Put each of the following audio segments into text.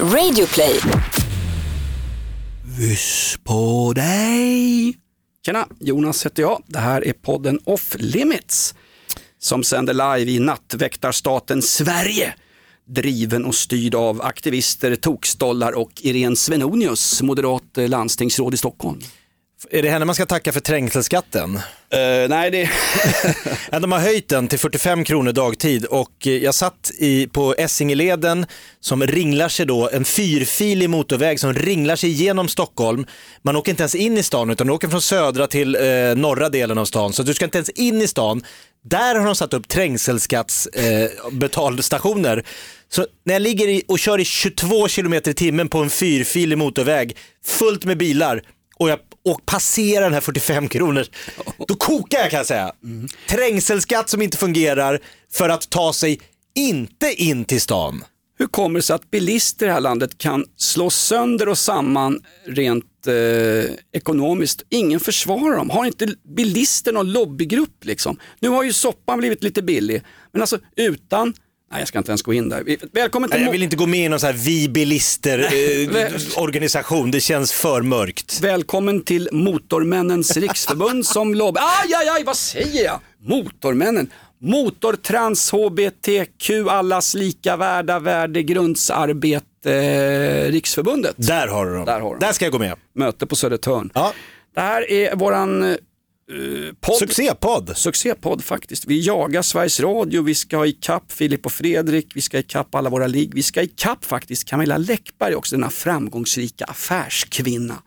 Radioplay. Vyss på dig! Tjena, Jonas heter jag. Det här är podden Off Limits som sänder live i nattväktarstaten Sverige. Driven och styrd av aktivister, tokstollar och Irene Svenonius, moderat eh, landstingsråd i Stockholm. Är det henne man ska tacka för trängselskatten? Uh, nej, det... de har höjt den till 45 kronor dagtid och eh, jag satt i, på Essingeleden som ringlar sig då, en fyrfilig motorväg som ringlar sig genom Stockholm. Man åker inte ens in i stan utan du åker från södra till eh, norra delen av stan så du ska inte ens in i stan. Där har de satt upp trängselskattsbetalstationer. Eh, så när jag ligger i, och kör i 22 km i timmen på en fyrfilig motorväg fullt med bilar och jag och passerar den här 45 kronor, då kokar jag kan jag säga. Mm. Trängselskatt som inte fungerar för att ta sig inte in till stan. Hur kommer det sig att bilister i det här landet kan slå sönder och samman rent eh, ekonomiskt? Ingen försvarar dem. Har inte bilister någon lobbygrupp? Liksom? Nu har ju soppan blivit lite billig, men alltså utan Nej, jag ska inte ens gå in där. Välkommen till... Nej, jag vill inte gå med i någon sån här vi bilister eh, organisation, det känns för mörkt. Välkommen till Motormännens riksförbund som lobby... Aj, aj, aj, vad säger jag? Motormännen. Motortrans, HBTQ, allas lika värda värdegrundsarbete, eh, Riksförbundet. Där har du dem. Där, har du Där ska jag gå med. Möte på Södertörn. Ja. Det här är våran Uh, podd. Succépodd. Succépodd faktiskt. Vi jagar Sveriges Radio, vi ska ha ikapp Filip och Fredrik, vi ska ikapp alla våra ligg. Vi ska ikapp faktiskt Camilla Läckberg också, denna framgångsrika affärskvinna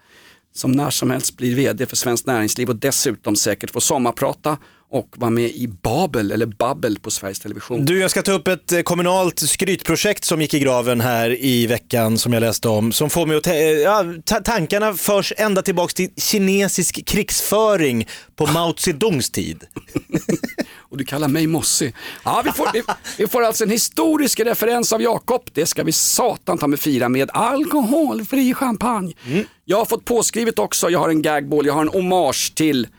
som när som helst blir vd för Svenskt Näringsliv och dessutom säkert får sommarprata och vara med i Babel, eller Babbel på Sveriges Television. Du, jag ska ta upp ett eh, kommunalt skrytprojekt som gick i graven här i veckan som jag läste om, som får mig att, ja, tankarna förs ända tillbaks till kinesisk krigsföring på Mao Zedongs tid. och du kallar mig mossig. Ja, vi, får, vi, vi får alltså en historisk referens av Jakob, det ska vi satan ta med fira med alkoholfri champagne. Mm. Jag har fått påskrivet också, jag har en gagball, jag har en hommage till Eh,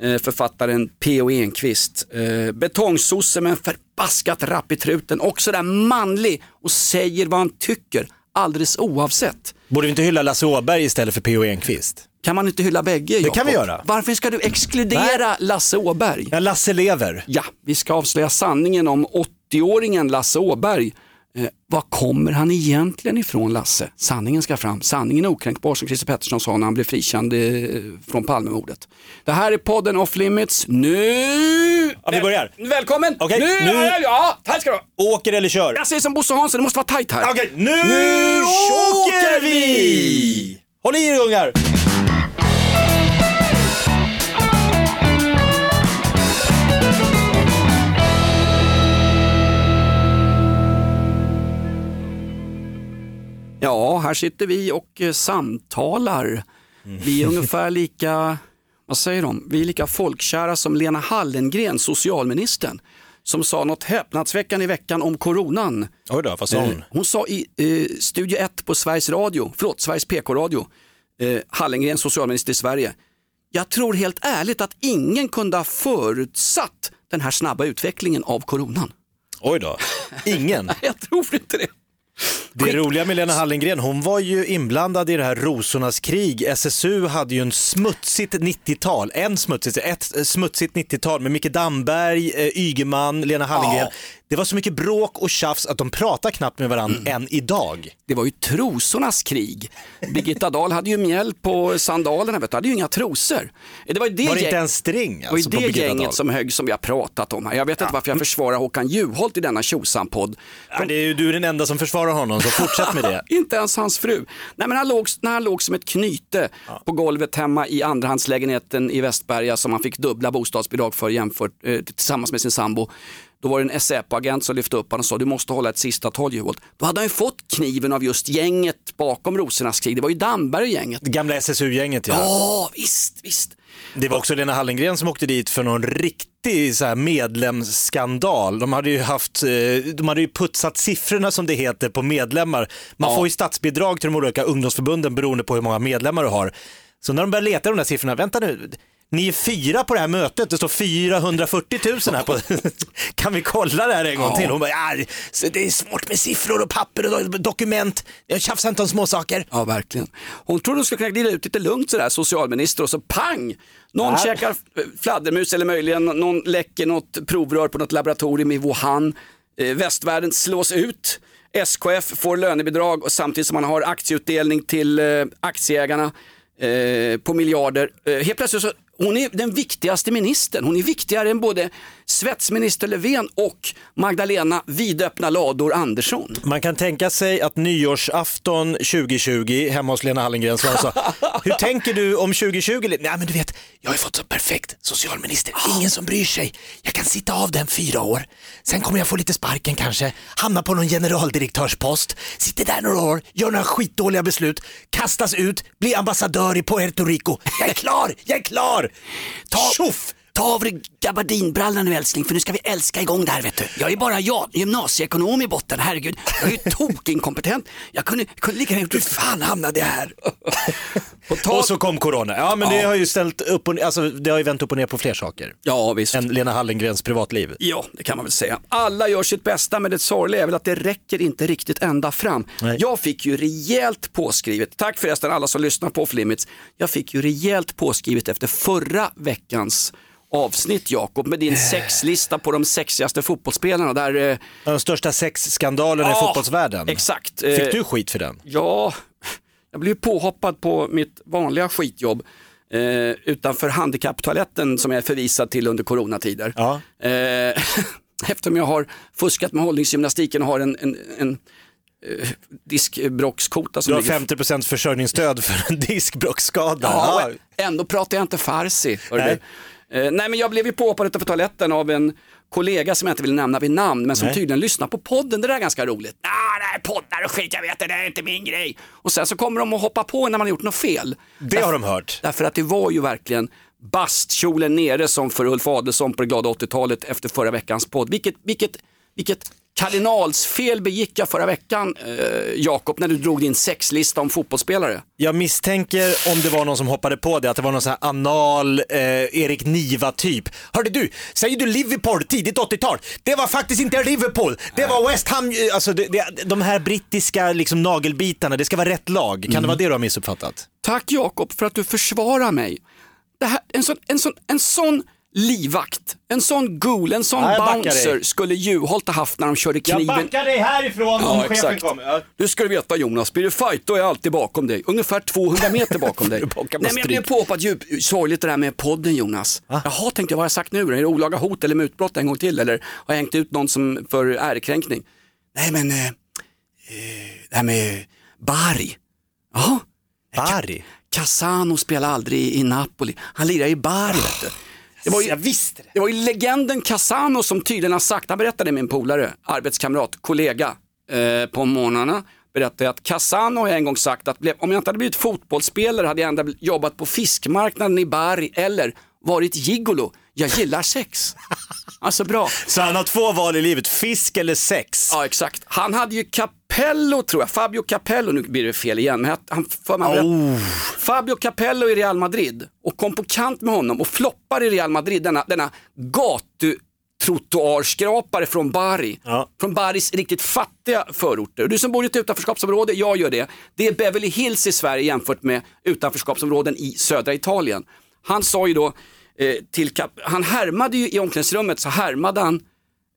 författaren P.O. Enquist. Eh, betongsosse med en förbaskat rapp i truten, också där manlig och säger vad han tycker alldeles oavsett. Borde vi inte hylla Lasse Åberg istället för P.O. Enquist? Kan man inte hylla bägge? Det kan vi göra. Varför ska du exkludera Nej. Lasse Åberg? Ja, Lasse lever. Ja, vi ska avslöja sanningen om 80-åringen Lasse Åberg Eh, var kommer han egentligen ifrån Lasse? Sanningen ska fram. Sanningen är okränkbar som Christer Pettersson sa när han blev frikänd eh, från Palmemordet. Det här är podden Off Limits. Nu! Ja, vi börjar. Välkommen! Okay, nu! nu... Ja, tajt ska du Åker eller kör? Jag säger som Bosse Hansson, det måste vara tajt här. Okej, okay, nu, nu åker vi! Håll i er ungar! Ja, här sitter vi och eh, samtalar. Vi är ungefär lika, vad säger de, vi är lika folkkära som Lena Hallengren, socialministern som sa något häpnadsväckande i veckan om coronan. Oj då, vad sa hon? Eh, hon sa i eh, Studio 1 på Sveriges Radio, förlåt, Sveriges PK-radio, eh, Hallengren, socialminister i Sverige. Jag tror helt ärligt att ingen kunde ha förutsatt den här snabba utvecklingen av coronan. Oj då, ingen? jag tror inte det. Det roliga med Lena Hallengren, hon var ju inblandad i det här rosornas krig. SSU hade ju en smutsigt 90-tal, en smutsigt, ett smutsigt 90-tal med Micke Damberg, eh, Ygeman, Lena Hallengren. Ja. Det var så mycket bråk och tjafs att de pratar knappt med varandra mm. än idag. Det var ju trosornas krig. Birgitta Dahl hade ju mjäll på sandalerna, vet du. hade ju inga trosor. Det var, det var det inte en string alltså, Det var det gänget Dahl. som högg som vi har pratat om här. Jag vet ja. inte varför jag försvarar Håkan Juholt i denna tjosan-podd. Ja, du är den enda som försvarar honom, så fortsätt med det. inte ens hans fru. Nej, men han låg, när han låg som ett knyte ja. på golvet hemma i andrahandslägenheten i Västberga som han fick dubbla bostadsbidrag för jämfört, eh, tillsammans med sin sambo då var det en Säpo-agent som lyfte upp honom och sa du måste hålla ett sista tal Juholt. Då hade han ju fått kniven av just gänget bakom rosornas krig. Det var ju Damberg och gänget. Det gamla SSU-gänget ja. Ja, visst, visst. Det var också Lena Hallengren som åkte dit för någon riktig så här medlemsskandal. De hade ju haft, eh, de hade ju putsat siffrorna som det heter på medlemmar. Man ja. får ju statsbidrag till de olika ungdomsförbunden beroende på hur många medlemmar du har. Så när de började leta de där siffrorna, vänta nu, ni är fyra på det här mötet, det står 440 000 här på. kan vi kolla det här en gång Ja. till? Hon bara, ja, det är svårt med siffror och papper och do- dokument. Jag tjafsar inte om småsaker. Ja, verkligen. Hon trodde hon skulle kunna glida ut lite lugnt sådär, socialminister, och så pang! Någon Ja. käkar fladdermus eller möjligen någon läcker något provrör på något laboratorium i Wuhan. Eh, västvärlden slås ut. SKF får lönebidrag och samtidigt som man har aktieutdelning till eh, aktieägarna eh, på miljarder. Eh, helt plötsligt så hon är den viktigaste ministern. Hon är viktigare än både svetsminister Löfven och Magdalena vidöppna lador Andersson. Man kan tänka sig att nyårsafton 2020 hemma hos Lena Hallengren så sa hur tänker du om 2020? Nej men du vet, jag har fått så perfekt socialminister, ingen som bryr sig. Jag kan sitta av den fyra år, sen kommer jag få lite sparken kanske, hamna på någon generaldirektörspost, sitter där några år, gör några skitdåliga beslut, kastas ut, bli ambassadör i Puerto Rico. Jag är klar, jag är klar! Ta, Tjoff! Ta av dig gabardinbrallan nu älskling för nu ska vi älska igång det här vet du. Jag är bara jag, gymnasieekonom i botten, herregud. Jag är ju tokinkompetent. Jag kunde, jag kunde lika gärna gjort Hur fan hamnade jag här? På tal- Och så kom corona. Ja men det Ja. har ju ställt upp och, alltså, det har ju vänt upp och ner på fler saker Ja visst. än Lena Hallengrens privatliv. Ja, det kan man väl säga. Alla gör sitt bästa men det sorgliga är väl att det räcker inte riktigt ända fram. Nej. Jag fick ju rejält påskrivet, tack förresten alla som lyssnar på Off Limits. Jag fick ju rejält påskrivet efter förra veckans avsnitt Jakob med din sexlista på de sexigaste fotbollsspelarna där eh, De största sexskandalerna i Ja, fotbollsvärlden. Exakt. Fick Eh, du skit för den? Ja, jag blev påhoppad på mitt vanliga skitjobb eh, utanför handikapptoaletten som jag är förvisad till under coronatider. Ja. Eh, eftersom jag har fuskat med hållningsgymnastiken och har en, en, en eh, diskbråckskota som Du har ligger 50% försörjningsstöd för en diskbråcksskada. Ja, ändå pratar jag inte farsi. Eh, nej men jag blev ju påhoppad utanför toaletten av en kollega som jag inte vill nämna vid namn men som Nej. tydligen lyssnar på podden. Det där är ganska roligt. Nej, det här är poddar och skit, jag vet det, det är inte min grej. Och sen så kommer de att hoppa på när man har gjort något fel. Det har de hört. Därför att det var ju verkligen bastkjolen nere som för Ulf Adelsohn på det glada 80-talet efter förra veckans podd. Vilket, vilket, vilket kardinalsfel begick jag förra veckan, eh, Jakob, när du drog din sexlista om fotbollsspelare. Jag misstänker om det var någon som hoppade på det, att det var någon sån här anal eh, Erik Niva typ. Hörde du, säger du Liverpool tidigt 80-tal? Det var faktiskt inte Liverpool, det var West Ham. eh, Alltså det, det, de här brittiska liksom, nagelbitarna, det ska vara rätt lag. Kan det vara det du har missuppfattat? Tack Jakob för att du försvarar mig. Här, en, sån, en, sån, en sån livvakt, en sån ghoul, en sån jag backar bouncer dig. skulle Juholt ha haft när de körde kniven. dig härifrån Ja, exakt. Ja. Du ska du veta Jonas, blir det fight då är jag alltid bakom dig. Ungefär 200 meter bakom dig. Nej, men jag blev påhoppad djup. Sorgligt det där med podden Jonas. Jaha, tänkte jag, vad har jag sagt nu då? Är det olaga hot eller mutbrott en gång till? Eller har jag hängt ut någon som för ärekränkning? Nej men, eh, eh, det här med Bari. Ja, Bari? Casano spelar aldrig i Napoli. Han lirar i Bari vet du. Det var, ju, Jag visste det. det var ju legenden Casano som tydligen har sagt, han berättade min polare, arbetskamrat, kollega eh, på morgnarna, berättade att Casano har en gång sagt att om jag inte hade blivit fotbollsspelare hade jag ändå jobbat på fiskmarknaden i Bari eller varit gigolo. Jag gillar sex. Alltså bra. Så han har två val i livet, fisk eller sex? Ja exakt. Han hade ju Capello tror jag, Fabio Capello, nu blir det fel igen, men han för mig Oh. Fabio Capello i Real Madrid och kom på kant med honom och floppar i Real Madrid, denna, denna gatu trottoarskrapare från Bari. Ja. Från Baris riktigt fattiga förorter. Och du som bor i ett utanförskapsområde, jag gör det. Det är Beverly Hills i Sverige jämfört med utanförskapsområden i södra Italien. Han sa ju då till Cap- han härmade ju i omklädningsrummet så härmade han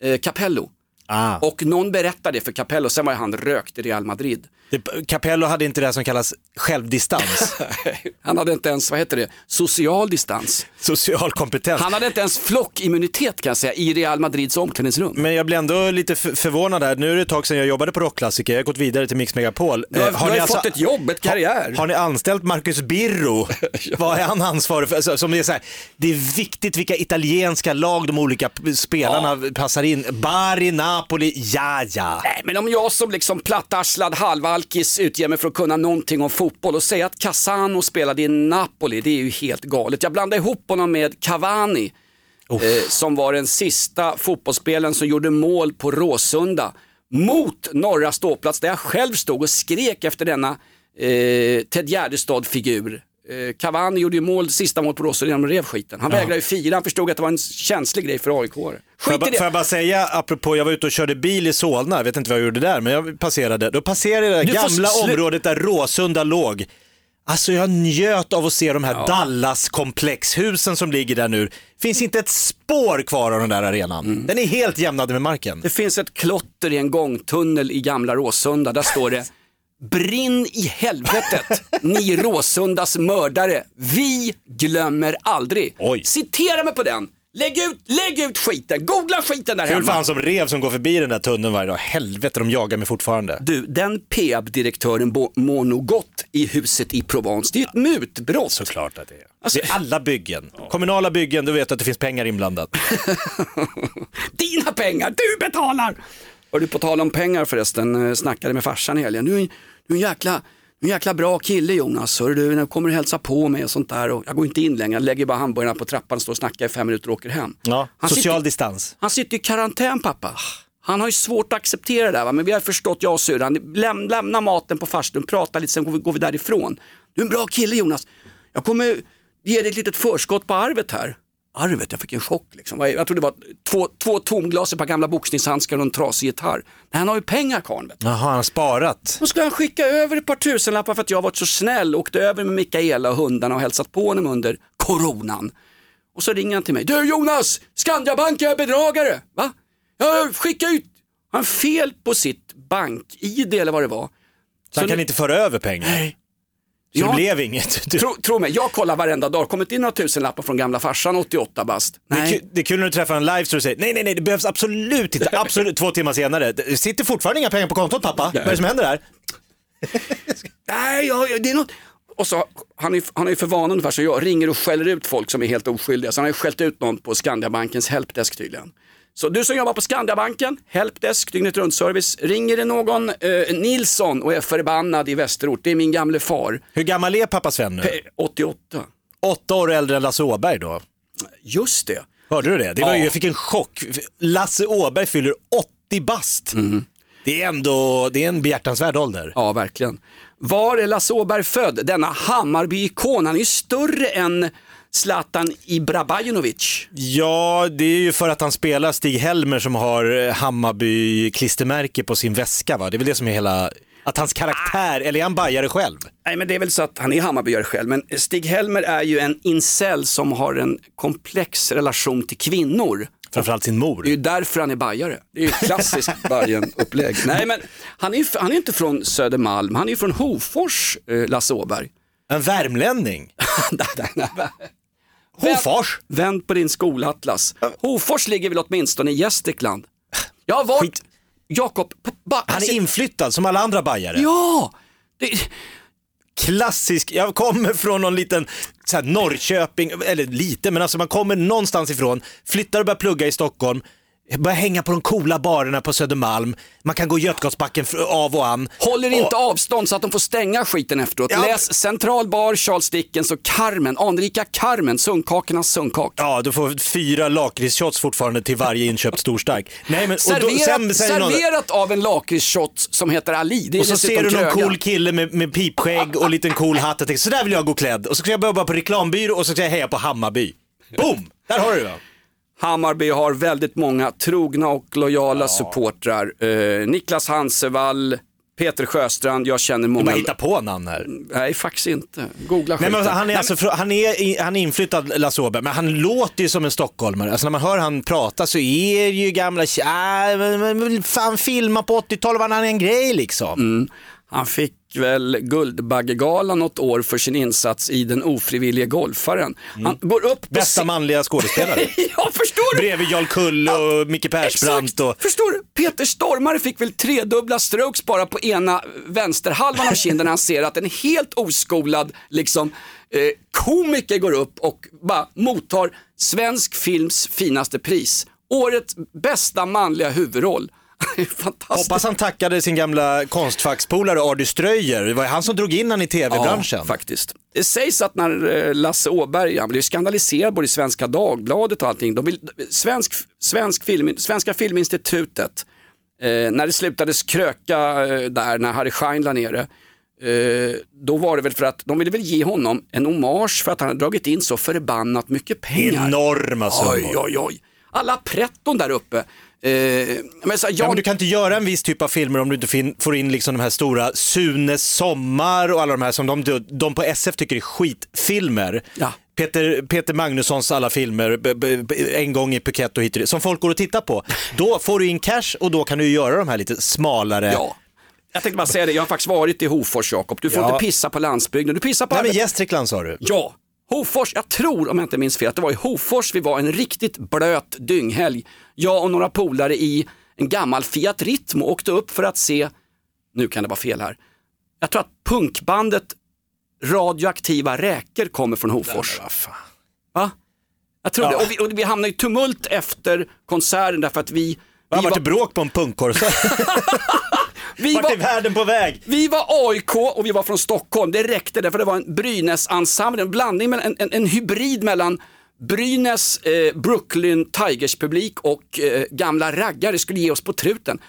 eh, Capello. Ah. Och någon berättade det för Capello, sen var han rökt i Real Madrid. Det, Capello hade inte det som kallas självdistans, Han hade inte ens, vad heter det, social distans. social kompetens. Han hade inte ens flockimmunitet kan jag säga i Real Madrids omklädningsrum. Men jag blir ändå lite förvånad här. Nu är det ett tag sedan jag jobbade på Rockklassiker, jag har gått vidare till Mix Megapol. Du har, Eh, du har ni ju alltså- fått ett jobb, ett karriär. Har ni anställt Marcus Birro? Vad är han ansvarig för? Alltså, som är så här, det är viktigt vilka italienska lag de olika spelarna passar in. Bari, Napoli, ja ja. Nej, men om jag som liksom plattarslad halvalkis utger mig för att kunna någonting om fotboll och säga att Casano spelade i Napoli, det är ju helt galet. Jag blandar ihop honom med Cavani, eh, som var den sista fotbollsspelaren som gjorde mål på Råsunda mot norra ståplats där jag själv stod och skrek efter denna eh, Ted Gärdestad-figur. Eh, Cavani gjorde ju mål, sista mål på Råsunda genom rev skiten. Han vägrade ju fira, han förstod att det var en känslig grej för AIK. Får jag, Skit i det. får jag bara säga, apropå, jag var ute och körde bil i Solna, jag vet inte vad jag gjorde där, men jag passerade, då passerade jag det Du får gamla området där Råsunda låg. Alltså jag njöt av att se de här Dallas-komplexhusen som ligger där nu. Finns inte ett spår kvar av den där arenan. Mm. Den är helt jämnad med marken. Det finns ett klotter i en gångtunnel i gamla Råsunda. Där står det Brinn i helvetet, ni Råsundas mördare. Vi glömmer aldrig. Oj. Citera mig på den. Lägg ut, lägg ut skiten, googla skiten där Kul för hemma. han som rev som går förbi den där tunneln varje dag. Helvete, de jagar mig fortfarande. Du, den Peab-direktören bo- mår nog gott i huset i Provence. Det är ett mutbrott. Såklart att det är. Alltså- det är alla byggen. Kommunala byggen, du vet att det finns pengar inblandat. Dina pengar, du betalar! Och du på tal om pengar förresten, eh, snackade med farsan i helgen. En- du är en, jäkla, en jäkla bra kille Jonas. Hör du, när du kommer och hälsa på mig och sånt där. Och jag går inte in längre, jag lägger bara hamburgarna på trappan, står och snackar i fem minuter och åker hem. Ja, Han social sitter- distans. Han sitter i karantän pappa. Han har ju svårt att acceptera det här, va? men vi har förstått, jag och syrran, läm, lämna maten på farstun, prata lite, sen går vi, går vi därifrån. Du är en bra kille Jonas. Jag kommer ge dig ett litet förskott på arvet här. Arvet, jag fick en chock liksom. Jag trodde det var två, två tomglas, ett par gamla boxningshandskar och en trasig gitarr. Nej, han har ju pengar karln. Jaha, han har sparat. Då skulle han skicka över ett par tusenlappar för att jag varit så snäll, åkte över med Mikaela och hundarna och hälsat på honom under coronan. Och så ringer han till mig. Du Jonas, Skandiabanken är bedragare. Va? Jag skickar ut, han fel på sitt bank-id eller vad det var. Så han nu- kan inte föra över pengar. Nej. Så Ja. det blev inget. Du, Tro, tro mig, jag kollar varenda dag. Kommit in några tusenlappar från gamla farsan 88 bast. det, är Nej. kul, det är kul när du träffar en live så du säger nej, nej, nej, det behövs absolut inte. Absolut, två timmar senare. Det sitter fortfarande inga pengar på kontot pappa. Vad är det som händer här? Nej, jag- det är något. Och så, han, är, han är för van ungefär så jag ringer och skäller ut folk som är helt oskyldiga. Så han har ju skällt ut någon på Skandiabankens helpdesk tydligen. Så du som jobbar på Skandiabanken, helpdesk, dygnet runt service. Ringer det någon eh, Nilsson och är förbannad i Västerort, det är min gamle far, Hur gammal är pappa Sven nu? eh, 88. Åtta år äldre än Lasse Åberg då. Just det. Hörde du det? det var, ju- Ja. Jag fick en chock. Lasse Åberg fyller 80 bast. Det är ändå det är en behjärtansvärd ålder. Ja, verkligen. Var är Lasse Åberg född? Denna Hammarby-ikon. Han är ju större än Zlatan Ibrabajanovic. Ja, det är ju för att han spelar Stig-Helmer som har eh, Hammarby-klistermärke på sin väska. Va? Det är väl det som är hela, att hans karaktär, eller är han bajare själv? Nej men det är väl så att han är Hammarbyare själv, men Stig-Helmer är ju en incel som har en komplex relation till kvinnor. Framförallt sin Det är mor. ju därför han är bajare. Det är ju klassiskt Bajen-upplägg. Nej men han är ju han är inte från Södermalm, han är ju från Hofors, eh, Lasse Åberg. En värmlänning. Nej, nej, nej. Hofors. Vänd på din skolatlas. Hofors ligger väl åtminstone i Gästrikland. Jag har varit, Skit. Jakob, ba, Han är inflyttad som alla andra bajare. Ja! Det, Klassisk, jag kommer från någon liten så här, Norrköping, eller lite, men alltså man kommer någonstans ifrån, flyttar och börjar plugga i Stockholm, börjar hänga på de coola barerna på Södermalm, man kan gå Götgatsbacken av och an. Håller inte avstånd så att de får stänga skiten efteråt. Ja. Läs Central Bar, Charles Dickens och Carmen, anrika Carmen, sunkkakornas sunkkak. Ja, du får fyra lakritsshots fortfarande till varje inköpt storstark. Nej, men, och då, Serverat, sen säger någon, serverat av en lakritsshot som heter Ali. Och så ser du någon krögad. cool kille med, med pipskägg och liten cool hatt och tänker så där vill jag gå klädd. Och så ska jag jobba på reklambyrå och så ska jag heja på Hammarby. Boom! Där har du det. Hammarby har väldigt många trogna och lojala supportrar. Eh, Niklas Hansevall, Peter Sjöstrand, jag känner många. Bara hitta på namn här. Nej, faktiskt inte. Googla Nej, men han, är alltså, han, är, han är inflyttad Lasse Åberg, men han låter ju som en stockholmare. Alltså när man hör han prata så är det ju gamla, äh, fan filma på 80-talet var han en grej liksom. Han fick väl Guldbaggegalan något år för sin insats i Den ofrivillige golfaren. Han går upp Mm. Bästa manliga skådespelare. Ja, förstår du? Bredvid Jarl Kull och Micke Persbrandt. Och... förstår du? Peter Stormare fick väl tredubbla strokes bara på ena vänsterhalvan av kinden när han ser att en helt oskolad liksom, eh, komiker går upp och bara mottar svensk films finaste pris. Årets bästa manliga huvudroll. Fantastiskt. Hoppas han tackade sin gamla konstfackspolare Ardy Ströyer. Det var han som drog in han i tv-branschen. Ja, faktiskt. Det sägs att när eh, Lasse Åberg, han blev skandaliserad både i Svenska Dagbladet och allting. De vill, svensk, svensk film, Svenska Filminstitutet, eh, när det slutades kröka eh, där, när Harry Schein la ner det, Eh, då var det väl för att de ville väl ge honom en hommage för att han hade dragit in så förbannat mycket pengar. Enorma summor. Oj, oj, oj. Alla pretton där uppe. Eh, men så, här, Ja, jag, men du kan inte göra en viss typ av filmer om du inte får in liksom de här stora Sunes sommar och alla de här som de, de på SF tycker är skitfilmer. Ja. Peter, Peter Magnussons alla filmer, b- b- b- en gång i Phuket och hit och dit, som folk går och tittar på. Då får du in cash och då kan du göra de här lite smalare. ja. Jag tänkte bara säga det, jag har faktiskt varit i Hofors Jakob. Du får Ja. inte pissa på landsbygden, du pissar på Nej men Gästrikland sa du. Ja, Hofors, jag tror om jag inte minns fel att det var i Hofors vi var en riktigt blöt dynghelg. Jag och några polare i en gammal Fiat Ritmo åkte upp för att se, nu kan det vara fel här, jag tror att punkbandet Radioaktiva räkor kommer från Hofors. Va? Jag tror Ja. det. Och vi, och vi hamnade i tumult efter konserten därför att vi, Var vi, vart det var, bråk på en punkkonsert? vi, Vart är var, världen på väg? vi var AIK och vi var från Stockholm. Det räckte därför det var en Brynäs-ensemble, en blandning, en, en, en hybrid mellan Brynäs, eh, Brooklyn Tigers-publik och eh, gamla raggare skulle ge oss på truten.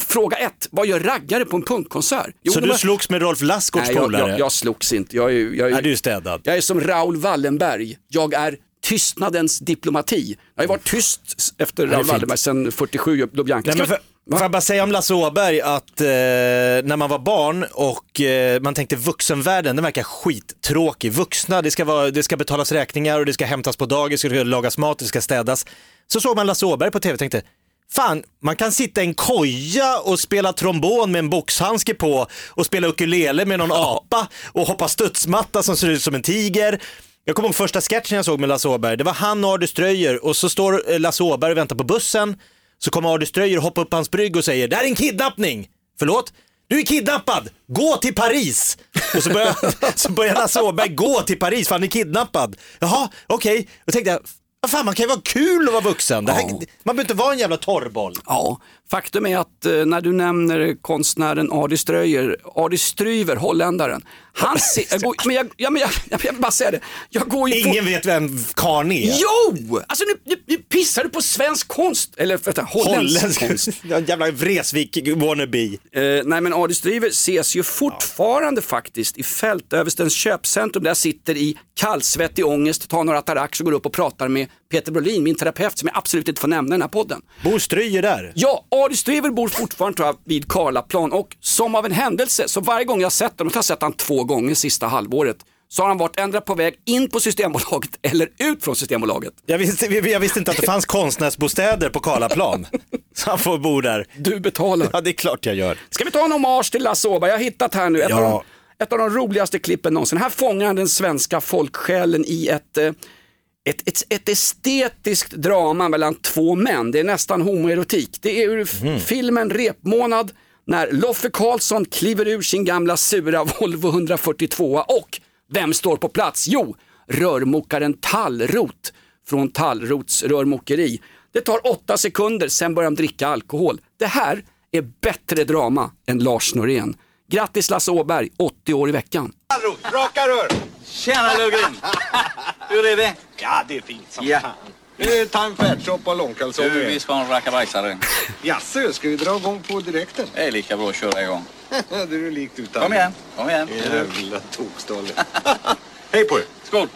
Fråga ett, vad gör raggare på en punkkonsert? Jo, Så du har- slogs med Rolf Lassgårds Nej, jag, polare? jag, jag slogs inte. Jag är, jag är, Nej, du är städad. jag är som Raoul Wallenberg. Jag är tystnadens diplomati. Jag har ju varit tyst efter är Raoul. Wallenberg sedan 47, Lubjanka. Nej, men Ska för, va? får jag bara säga om Lasse Åberg att eh, när man var barn och eh, man tänkte vuxenvärlden, den verkar skittråkig. Vuxna, det ska, vara, det ska betalas räkningar och det ska hämtas på dagis, det ska lagas mat, det ska städas. Så såg man Lasse Åberg på tv och tänkte, fan, man kan sitta i en koja och spela trombon med en boxhandske på och spela ukulele med någon apa och hoppa studsmatta som ser ut som en tiger. Jag kommer ihåg första sketchen jag såg med Lasse Åberg, det var han och Ardus Ströyer och så står eh, Lasse Åberg och väntar på bussen så kommer Ardus Ströyer och hoppar upp på hans brygg och säger, det här är en kidnappning! Förlåt? Du är kidnappad! Gå till Paris! Och så börjar, så börjar Lasse Åberg gå till Paris för han är kidnappad. Jaha, okej. Då tänkte jag, vad fan man kan ju vara kul att vara vuxen. Här, Ja. Man behöver inte vara en jävla torrboll. Ja, faktum är att eh, när du nämner konstnären Adi Ströyer, Adi Stryver, holländaren. Han ser, jag, går, men jag, ja, men jag, jag vill bara säga det, jag går ju Ingen vet vem karln är. Jo! Alltså nu, nu, nu pissar du på svensk konst, eller vänta, holländsk konst. Holländsk. En jävla Vreeswijk wannabe. Eh, nej men Adi Stryver ses ju fortfarande faktiskt i Fältöverstens köpcentrum där jag sitter i kallsvettig ångest, tar några Atarax och går upp och pratar med Peter Brolin, min terapeut som jag absolut inte får nämna i den här podden. Bor Ströyer där? Ja, Adi Stryver bor fortfarande tror jag, vid Karlaplan och som av en händelse så varje gång jag sett honom, jag har sett honom två gånger sista halvåret, så har han varit ändra på väg in på Systembolaget eller ut från Systembolaget. Jag visste, jag visste inte att det fanns konstnärsbostäder på Karlaplan. Så han får bo där. Du betalar. Ja, det är klart jag gör. Ska vi ta en hommage till Lasse Åberg? Jag har hittat här nu ett, Ja. av de, ett av de roligaste klippen någonsin. Här fångar han den svenska folksjälen i ett, eh, ett, ett, ett estetiskt drama mellan två män. Det är nästan homoerotik. Det är ur Mhm. filmen Repmånad när Loffe Karlsson kliver ur sin gamla sura Volvo 142 och vem står på plats? Jo, rörmokaren Tallrot från Tallrots rörmokeri. Det tar åtta sekunder, sen börjar de dricka alkohol. Det här är bättre drama än Lars Norén. Grattis Lasse Åberg, 80 år i veckan. Raka rör! Tjena Lövgren! Hur är det? Ja, det är fint som ja. fan. Eh, ta en färdsoppa och långkalsonger. Du, vi ska ha en rackabajsare. Jaså, ska vi dra igång på direkten? Det är lika bra att köra igång. du är likt utan. Kom igen, kom igen. Jävla tokstolle. Hej på er. Skål.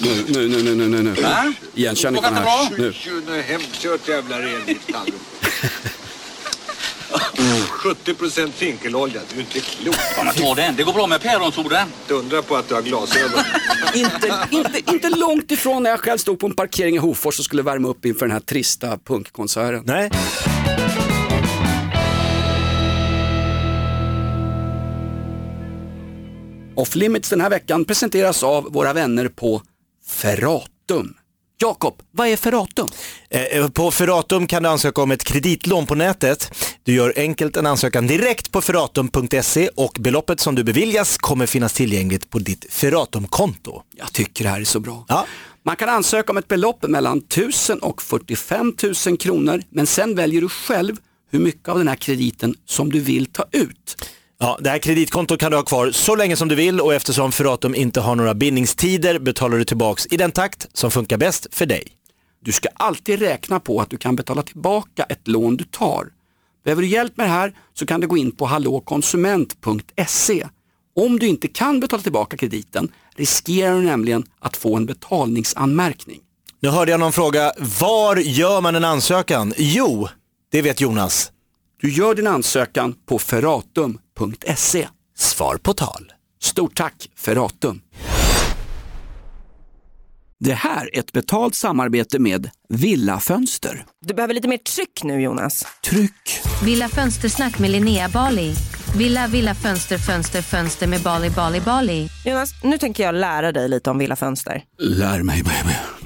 Nu, nu, nu, nu, nu, nu. nu. Va? Igen, kör 19 mars. Nu. Hemkört jävla renvilt allihop. 70 mm. procent finkelolja. Du är inte klok. Ta den. Det går bra med päronsoden. Undra på att du har glasögon. inte, inte, inte långt ifrån när jag själv stod på en parkering i Hofors och skulle värma upp inför den här trista punkkonserten. Nej. Off Limits den här veckan presenteras av våra vänner på Ferratum. Jakob, vad är Ferratum? Eh, På Ferratum kan du ansöka om ett kreditlån på nätet. Du gör enkelt en ansökan direkt på ferratum.se och beloppet som du beviljas kommer finnas tillgängligt på ditt Ferratum-konto. Jag tycker det här är så bra. Ja. Man kan ansöka om ett belopp mellan 1000 och 45 000 kronor men sen väljer du själv hur mycket av den här krediten som du vill ta ut. Ja, det här kreditkontot kan du ha kvar så länge som du vill och eftersom Ferratum inte har några bindningstider betalar du tillbaks i den takt som funkar bäst för dig. Du ska alltid räkna på att du kan betala tillbaka ett lån du tar. Behöver du hjälp med det här så kan du gå in på hallåkonsument.se. Om du inte kan betala tillbaka krediten riskerar du nämligen att få en betalningsanmärkning. Nu hörde jag någon fråga, var gör man en ansökan? Jo, det vet Jonas. Du gör din ansökan på ferratum.se. Svar på tal. Stort tack Ferratum! Det här är ett betalt samarbete med Villa Fönster. Du behöver lite mer tryck nu Jonas. Tryck! Villa Fönstersnack med Linnea Bali. Villa, villa, fönster, fönster, fönster med Bali, Bali, Bali. Jonas, nu tänker jag lära dig lite om Villa Fönster. Lär mig baby.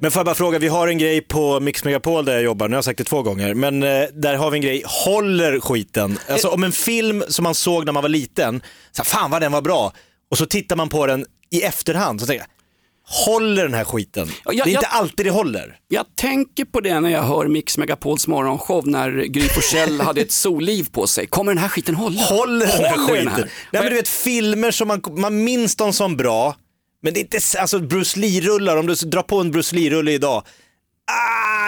Men får jag bara fråga, vi har en grej på Mix Megapol där jag jobbar, nu har jag sagt det två gånger, men eh, där har vi en grej, håller skiten? Alltså om en film som man såg när man var liten, så här, fan vad den var bra, och så tittar man på den i efterhand, så tänker jag, håller den här skiten? Ja, jag- det är inte jag- alltid det håller. Jag tänker på det när jag hör Mix Megapols morgonshow när Gry Forssell hade ett solliv på sig. Kommer den här skiten hålla? Håller den här Håller skiten? den här? Nej men du vet filmer som man, man minns dem som bra, men det är inte, alltså Bruce Lee-rullar, om du drar på en Bruce Lee-rulle idag,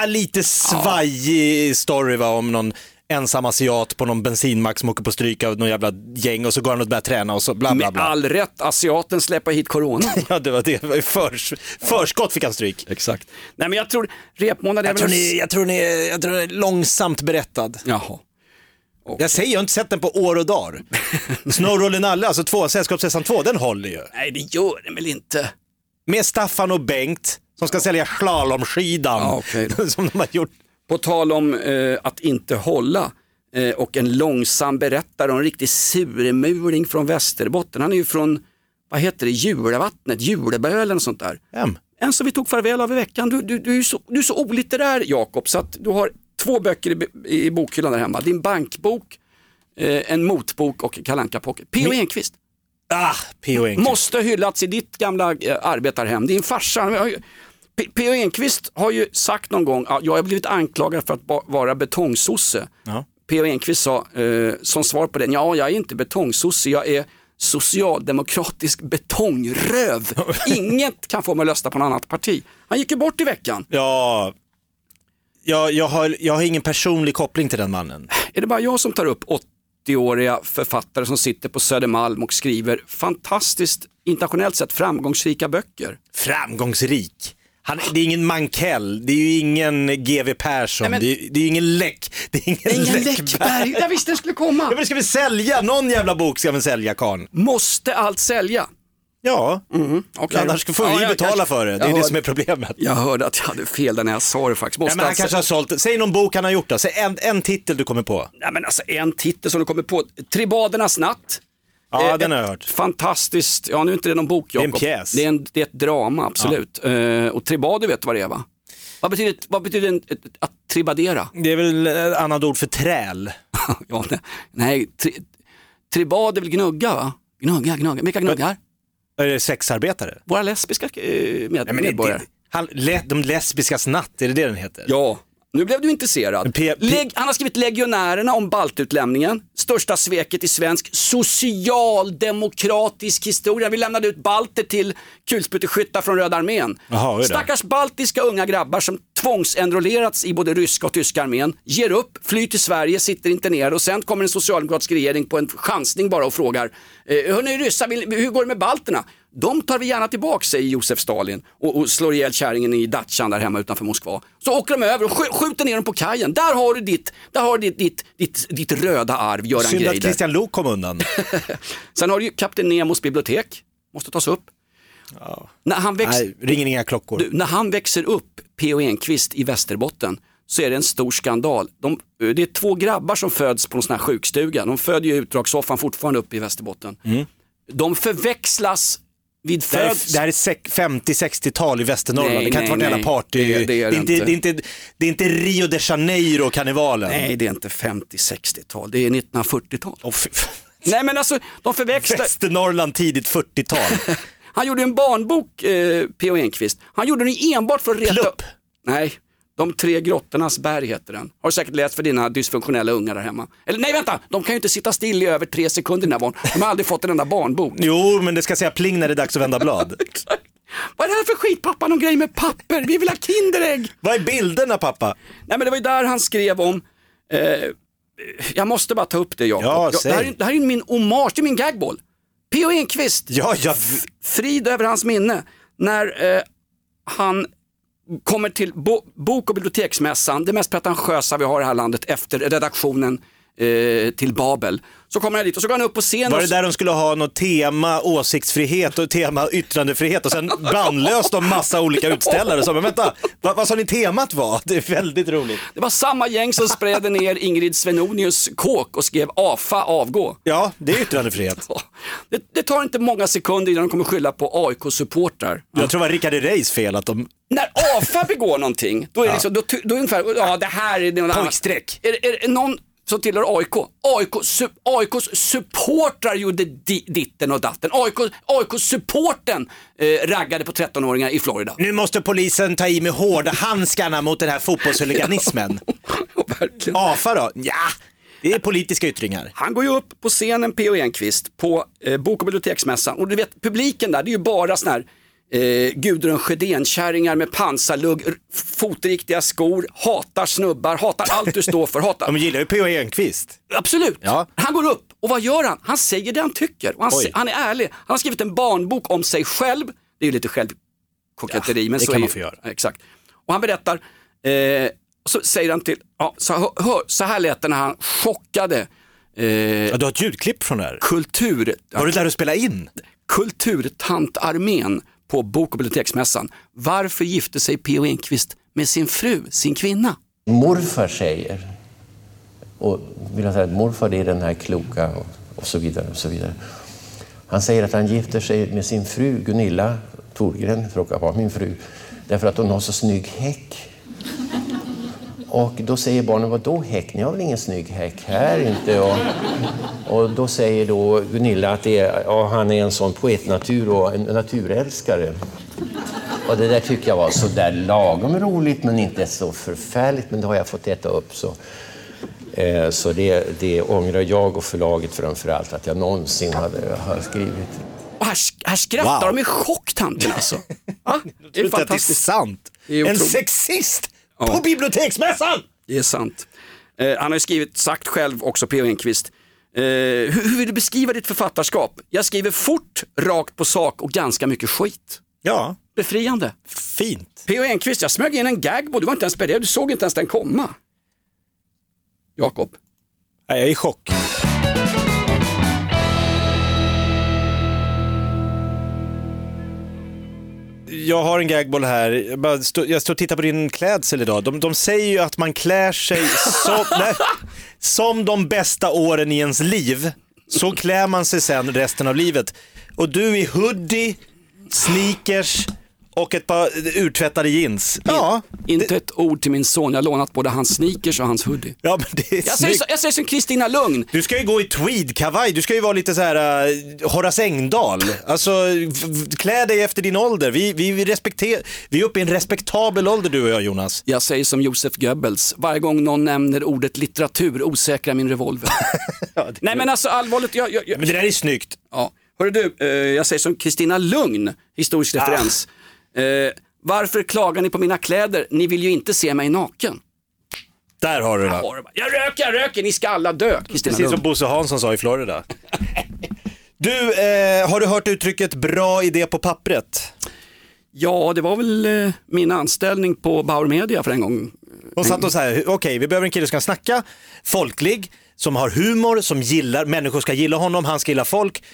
ah, lite svajig story va, om någon ensam asiat på någon bensinmack som åker på stryk av någon jävla gäng och så går han och börjar träna och så bla bla Med bla. all rätt, asiaten släpper hit corona. Ja det var det, förs, förskott fick han stryk. Exakt. Nej men jag tror repmånad är Jag väl... tror, ni, jag, tror ni, jag tror den är långsamt berättad. Jaha. Jag säger, jag har inte sett den på år och dagar. Snowroll Nalle, alltså två, Sällskapsresan 2, den håller ju. Nej det gör den väl inte. Med Staffan och Bengt som ska sälja slalomskidan. Ja, okej som de har gjort. På tal om eh, att inte hålla eh, och en långsam berättare och en riktig surmuling från Västerbotten. Han är ju från, vad heter det, Julevattnet, Julebö eller något sånt där. Vem? En som vi tog farväl av i veckan. Du, du, du, är, så, du är så olitterär Jakob så att du har två böcker i, i bokhyllan där hemma. Din bankbok, eh, en motbok och Kalanka Pocket. P.O. Enquist. Ah, P.O. Enquist. Måste hyllats i ditt gamla eh, arbetarhem. Din farsa, P.O. Enquist har ju sagt någon gång, ja, jag har blivit anklagad för att vara betongsosse. Ja. P.O. Enquist sa eh, som svar på den, ja jag är inte betongsosse, jag är socialdemokratisk betongröv. Inget kan få mig att rösta på något annat parti. Han gick ju bort i veckan. Ja, jag, jag, har, jag har ingen personlig koppling till den mannen. Är det bara jag som tar upp 80-åriga författare som sitter på Södermalm och skriver fantastiskt internationellt sett framgångsrika böcker? Framgångsrik. Han, det är ingen Mankell, det är ju ingen GW Persson, Nej, men- det, är, det är ingen Läck, det är ingen, Ingen Läckberg. Läckberg, jag visste den skulle komma. Ja, men ska vi sälja? Någon jävla bok ska vi sälja karln. Måste allt sälja? Ja, Okej. annars får vi Ja, jag betala kanske- för det. Det är jag det hörde- som är problemet. Jag hörde att jag hade fel där när jag sa det faktiskt. Måste men han alltså- kanske har sålt, säg någon bok han har gjort då. Säg en, en titel du kommer på. Nej, men alltså en titel som du kommer på. Tribadernas natt. Ja, Eh, den har jag hört. Fantastiskt, ja nu är inte det någon bok Det är en Jakob. pjäs. Det är, en, det är ett drama, absolut. Eh, och tribader vet du vad det är va? Vad betyder, vad betyder en, att tribadera? Det är väl ett annat ord för träl. ja, nej, nej tri, tribad är väl gnugga va? Gnugga, gnugga. Vilka gnuggar? Sexarbetare? Våra lesbiska eh, med, Nej, men det, medborgare. det, han, le, de lesbiskas natt, är det det den heter? Ja, nu blev du intresserad. P- Leg, han har skrivit Legionärerna om baltutlämningen. Största sveket i svensk socialdemokratisk historia. Vi lämnade ut balter till kulspruteskyttar från Röda armén. Då. Stackars baltiska unga grabbar som tvångsenrollerats i både ryska och tyska armén, ger upp, flyr till Sverige, sitter internerade och sen kommer en socialdemokratisk regering på en chansning bara och frågar, eh, hörni ryssar, hur går det med balterna? De tar vi gärna tillbaka, säger Josef Stalin och, och slår ihjäl kärringen i Datchan där hemma utanför Moskva. Så åker de över och sk- skjuter ner dem på kajen. Där har du ditt, där har du ditt, ditt, ditt, ditt röda arv, Göran Synd att Greider. Christian Lok kom undan. Sen har du ju Kapten Nemos bibliotek, måste tas upp. När, han väx, Nej, ringer inga klockor. du, när han växer upp, P.O. Enquist i Västerbotten, så är det en stor skandal. De, det är två grabbar som föds på en sån här sjukstuga. De föder ju utdragssoffan fortfarande uppe i Västerbotten. De förväxlas vid Det här, föds... är, det här är sek- 50-60-tal i Västernorrland, Nej, det kan inte nej, vara en jävla party. Det- det är det inte, inte. det, är inte, det är inte Rio de Janeiro-karnevalen. Nej, det är inte 50-60-tal, det är 1940-tal. Åh, fy fan. Nej men alltså, de förväxlar... Västernorrland tidigt 40-tal. Han gjorde en barnbok, eh, P.O. Enquist. Han gjorde den enbart för att reta Plupp. Nej, De tre grottornas berg heter den. Har du säkert läst för dina dysfunktionella ungar där hemma. Eller nej vänta, de kan ju inte sitta still i över tre sekunder den här barn. De har aldrig fått en enda barnbok. Jo, men det ska säga pling när det är dags att vända blad. Vad är det här för skit pappa? Någon grej med papper? Vi vill ha Kinderägg! Vad är bilderna pappa? Nej men det var ju där han skrev om, eh, jag måste bara ta upp det Jakob. Ja, det, här är, det här är min hommage, det är min gagball. P.O. Enquist, Ja, jag... frid över hans minne. När eh, han kommer till bo- bok och biblioteksmässan, det mest pretentiösa vi har i det här landet efter redaktionen eh, till Babel. Så kommer han dit och så går han upp på scen Var och det där de skulle ha något tema åsiktsfrihet och tema yttrandefrihet och sen bandlöst de massa olika utställare som, men vänta, vad, vad sa ni temat var? Det är väldigt roligt. Det var samma gäng som sprädde ner Ingrid Svenonius kåk och skrev AFA avgå. Ja, det är yttrandefrihet. Det, det tar inte många sekunder innan de kommer skylla på AIK-supportrar. Jag tror det var Rickard Herreys fel att de... När AFA begår någonting, då är det, liksom, då, då är det ungefär, ja det här är någon annan. Pojkstreck. Är, är det någon som tillhör AIK? AIK su, AIKs supportrar gjorde di, ditten och datten. AIK, AIK-supporten eh, raggade på 13-åringar i Florida. Nu måste polisen ta i med hårda handskarna mot den här fotbollshuliganismen. Verkligen. AFA då? Ja, det är politiska yttringar. Han går ju upp på scenen, P.O. Enquist, på eh, Bok och biblioteksmässan. Och du vet, publiken där, det är ju bara sån här eh, Gudrun Sjödén-kärringar med pansarlugg, fotriktiga skor, hatar snubbar, hatar allt du står för, hatar... De gillar ju P.O. Enquist. Absolut. Ja. Han går upp och vad gör han? Han säger det han tycker och han, se- han är ärlig. Han har skrivit en barnbok om sig själv. Det är ju lite självkoketteri. Ja, men det så kan är man få göra. Exakt. Och han berättar, eh, så säger han till, ja, så, hör, så här lät det när han chockade eh, Ja, du har ett ljudklipp från det här. kultur, Var du där och spelade in? kulturtantarmén på Bok och biblioteksmässan. Varför gifte sig P.O. Enquist med sin fru, sin kvinna? morfar säger. Och vill jag säga att morfar är den här kloka och, och så vidare. och så vidare. Han säger att han gifter sig med sin fru Gunilla Thorgren, att vara min fru, därför att hon har så snygg häck. Och då säger barnen, vad då häck? Ni har väl ingen snygg häck här inte? Och, och då säger då Gunilla att det är, ja, han är en sån poetnatur och en naturälskare. Och det där tycker jag var så där lagom roligt men inte så förfärligt. Men det har jag fått äta upp. Så, eh, så det, det ångrar jag och förlaget framför allt att jag någonsin hade, har skrivit. Och här, här skrattar Wow. de i chock tanten alltså. Ja, det är inte att det är fantastiskt. sant? Det är en sexist Ja. på biblioteksmässan! Det är sant. Eh, han har ju skrivit, sagt själv också, P.O. Enquist. Eh, hur, hur vill du beskriva ditt författarskap? Jag skriver fort, rakt på sak och ganska mycket skit. Ja, Befriande. fint. P.O. Enquist, jag smög in en gag på, du var inte ens beredd, du såg inte ens den komma. Jakob. Nej, jag är i chock. Jag har en gagboll här. Jag, bara stå, jag står och tittar på din klädsel idag. De, de säger ju att man klär sig som, nej, som de bästa åren i ens liv. Så klär man sig sen resten av livet. Och du i hoodie, sneakers och ett par urtvättade jeans. Ja, Inte ett ord till min son, jag har lånat både hans sneakers och hans hoodie. ja men det är Jag säger, så, jag säger som Kristina Lugn. Du ska ju gå i tweedkavaj, du ska ju vara lite så här uh, Horace Engdahl. Alltså, klä dig efter din ålder. Vi, vi, vi, respekter, vi är uppe i en respektabel ålder du och jag Jonas. Jag säger som Josef Goebbels, varje gång någon nämner ordet litteratur osäkrar min revolver. Nej men alltså allvarligt, jag, jag, jag, Men det där är snyggt. ja. Hörru du, eh, jag säger som Kristina Lugn, historisk referens. Eh, varför klagar ni på mina kläder? Ni vill ju inte se mig naken. Där har du det. Jag röker, jag röker, ni ska alla dö. Kristina Precis som Lugn. Bosse Hansson sa i Florida. Du, eh, har du hört uttrycket bra idé på pappret? Ja, det var väl eh, min anställning på Bauer Media för en gång. De satt och så här, okej vi behöver en kille som kan snacka, folklig, som har humor, som gillar, människor ska gilla honom, han ska gilla folk.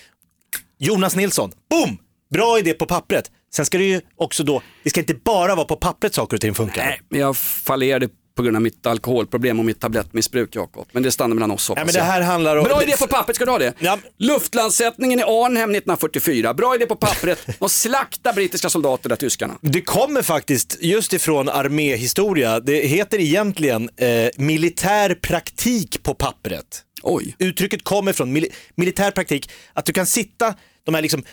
Jonas Nilsson, boom! Bra idé på pappret. Sen ska det ju också då, det ska inte bara vara på pappret saker och ting funkar. Nej, men jag fallerade på grund av mitt alkoholproblem och mitt tablettmissbruk Jakob. Men det stannar mellan oss hoppas Nej, men det här handlar om... Bra idé på pappret, ska du ha det? Ja. Luftlandsättningen i Arnhem 1944, bra idé på pappret. De slaktar brittiska soldater där tyskarna. Det kommer faktiskt just ifrån arméhistoria. Det heter egentligen eh, militär praktik på pappret. Oj. Uttrycket kommer från mil militär praktik, att du kan sitta, de här liksom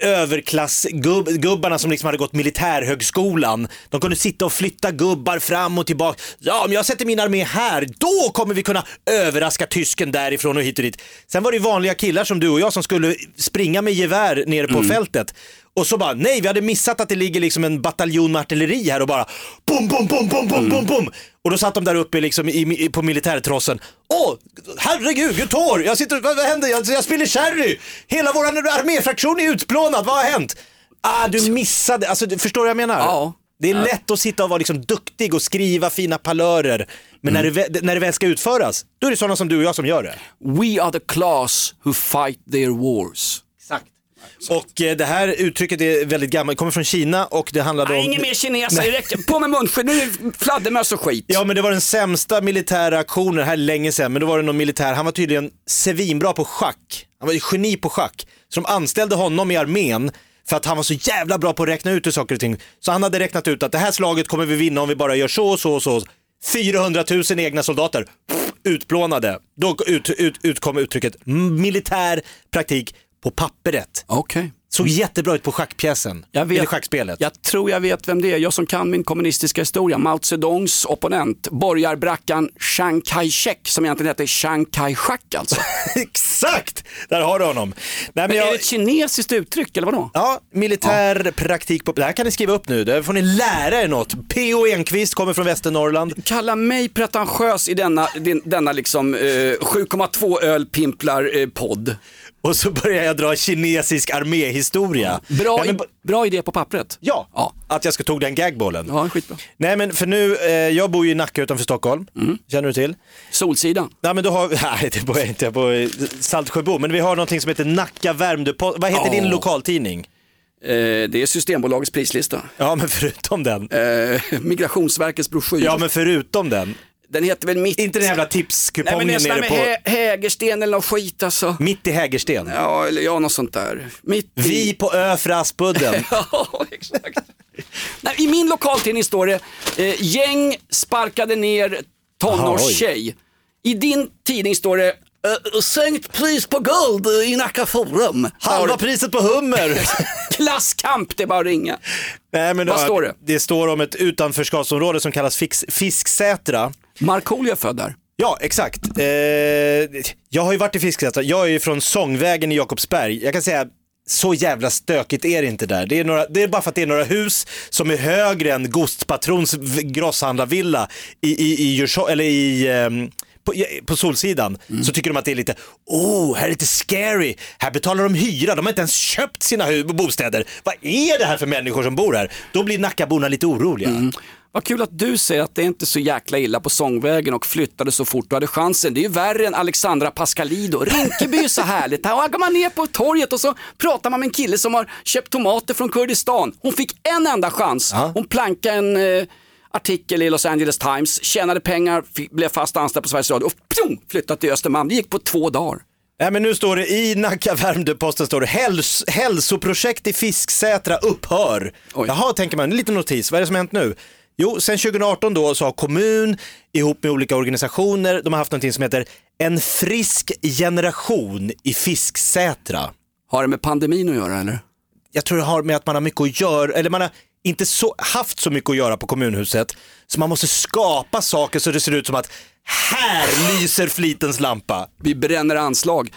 överklassgubbarna som liksom hade gått militärhögskolan, de kunde sitta och flytta gubbar fram och tillbaka. Ja, om jag sätter min armé här, då kommer vi kunna överraska tysken därifrån och hit och dit. Sen var det vanliga killar som du och jag som skulle springa med gevär nere på fältet. Och så bara, nej vi hade missat att det ligger liksom en bataljon med artilleri här och bara bom, bom, bom, bom, bom, bom, bom. Och då satt de där uppe liksom i, i, på militärtrossen. Åh, herregud, jag tår, jag sitter, vad, vad händer? Jag, jag spiller sherry. Hela vår arméfraktion är utplånad, vad har hänt? Ah, du missade, alltså du förstår vad jag menar? Ja. Det är lätt att sitta och vara liksom duktig och skriva fina palörer. Men när, det, när det väl ska utföras, då är det sådana som du och jag som gör det. We are the class who fight their wars. Och eh, det här uttrycket är väldigt gammalt, kommer från Kina och det handlade om... Nej, ingen mer kineser, det räcker. På med munskydd, nu är det fladdermöss och skit. Ja men det var den sämsta militära aktionen, det här är länge sedan, men då var det någon militär, han var tydligen svinbra på schack. Han var ju geni på schack. Så de anställde honom i armén för att han var så jävla bra på att räkna ut hur saker och ting. Så han hade räknat ut att det här slaget kommer vi vinna om vi bara gör så och så och så. 400 000 egna soldater, utplånade. Då ut, ut, utkom uttrycket militär praktik på pappret. Okej. Såg jättebra ut på schackpjäsen, Jag vet- eller schackspelet. Jag tror jag vet vem det är, jag som kan min kommunistiska historia. Mao Zedongs opponent, borgarbrackan Chiang Kai-shek som egentligen heter Chiang Kai-shak alltså. Exakt! Där har du honom. Nej, men jag... är det ett kinesiskt uttryck eller vadå? Ja, militär praktik på... Det här kan ni skriva upp nu, det får ni lära er något. P.O. Enquist kommer från Västernorrland. Kalla mig pretentiös i denna, denna liksom eh, 7,2 ölpimplar eh, podd. Och så börjar jag dra kinesisk arméhistoria. Bra, Nej, men, bra idé på pappret. ja, Ja. att jag ska tog den gagbollen. Ja, skitbra. Nej men för nu, eh, jag bor ju i Nacka utanför Stockholm. Mm. Känner du till? Solsidan. Nej men då har vi, nej det bor jag inte, jag bor i Saltsjöbo. Men vi har någonting som heter Nacka Värmdö Vad heter Ja. din lokaltidning? Eh, det är Systembolagets prislista. Ja men förutom den. Eh, Migrationsverkets broschyr. Ja men förutom den. Den heter väl Mitt... Inte den jävla Nej men tipskupongen det är sån här nere med på, hä Hägersten eller något skit alltså. mitt i Hägersten. Ja, eller ja, något sånt där. Mitt i... Vi på Ö Frassbudden. Ja, exakt. Nej, I min lokaltidning står det, eh, gäng sparkade ner tonårstjej. I din tidning står det, eh, sänkt pris på guld i Nacka Forum. Halva priset på hummer. Klasskamp, det är bara att ringa. Nej, men Vad då- står det? Det står om ett utanförskapsområde som kallas Fix, Fisksätra. Markoolio är född där. Ja, exakt. Eh, jag har ju varit i Fisksätra, jag är ju från Sångvägen i Jakobsberg. Jag kan säga, så jävla stökigt är det inte där. Det är, några, det är bara för att det är några hus som är högre än Gostpatrons grosshandlarvilla i, i, i, Djursholm- eller i ehm, på, på Solsidan så tycker de att det är lite, oh, här är lite scary, här betalar de hyra, de har inte ens köpt sina bostäder. Vad är det här för människor som bor här? Då blir Nackaborna lite oroliga. Vad kul att du säger att det är inte så jäkla illa på Sångvägen och flyttade så fort du hade chansen. Det är ju värre än Alexandra Pascalido. Rinkeby är så härligt. Här går man ner på torget och så pratar man med en kille som har köpt tomater från Kurdistan. Hon fick en enda chans. Hon plankade en eh, artikel i Los Angeles Times, tjänade pengar, blev fast anställd på Sveriges Radio och pjong, flyttade till Östermalm. Det gick på två dagar. Nej, men nu står det i Nacka Värmdö-Posten står det Häls hälsoprojekt i Fisksätra upphör. Jaha, tänker man, en liten notis, vad är det som har hänt nu? Jo, sen 2018 då så har kommun ihop med olika organisationer, de har haft någonting som heter En frisk generation i Fisksätra. Har det med pandemin att göra eller? Jag tror det har med att man har mycket att göra, eller man har inte så, haft så mycket att göra på kommunhuset, så man måste skapa saker så det ser ut som att här lyser flitens lampa. Vi bränner anslag.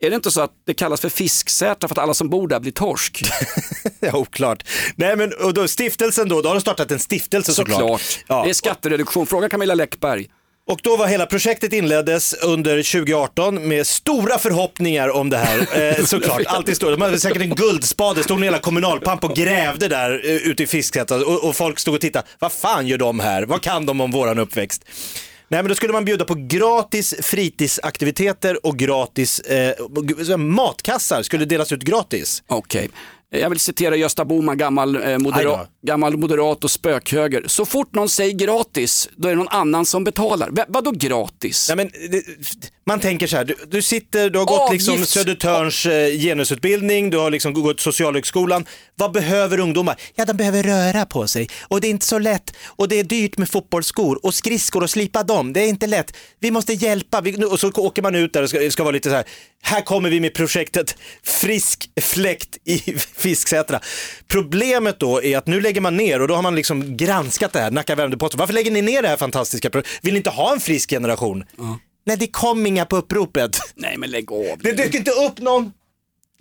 Är det inte så att det kallas för fisksätra för att alla som bor där blir torsk? ja, oklart. Nej men och då, stiftelsen då, då har de startat en stiftelse såklart. Såklart. Ja. Det är skattereduktion. Fråga Camilla Läckberg. Och då var hela projektet inleddes under 2018 med stora förhoppningar om det här. Eh, såklart, alltid stort. De hade säkert en guldspade, stod en hela kommunalpamp och grävde där eh, ute i Fisksätra och, och folk stod och tittade. Vad fan gör de här? Vad kan de om våran uppväxt? Nej men då skulle man bjuda på gratis fritidsaktiviteter och gratis eh, matkassar skulle delas ut gratis. Okej. Jag vill citera Gösta Bohman, gammal, eh, Aj modera- då. gammal moderat och spökhöger. Så fort någon säger gratis, då är det någon annan som betalar. V- vadå gratis? Ja, men, det, man tänker så här, du, du sitter, du har gått liksom Södertörns eh, genusutbildning, du har liksom gått Socialhögskolan. Vad behöver ungdomar? Ja, de behöver röra på sig och det är inte så lätt och det är dyrt med fotbollsskor och skridskor och slipa dem. Det är inte lätt. Vi måste hjälpa. Vi, och så åker man ut där och ska, ska vara lite så här, här kommer vi med projektet Frisk fläkt i Fisksätra. Problemet då är att nu lägger man ner och då har man liksom granskat det här, Nacka Värmdö-Posten. Varför lägger ni ner det här fantastiska? Vill ni inte ha en frisk generation? Nej, det kom inga på uppropet. Nej men lägg av. Det dök inte upp någon.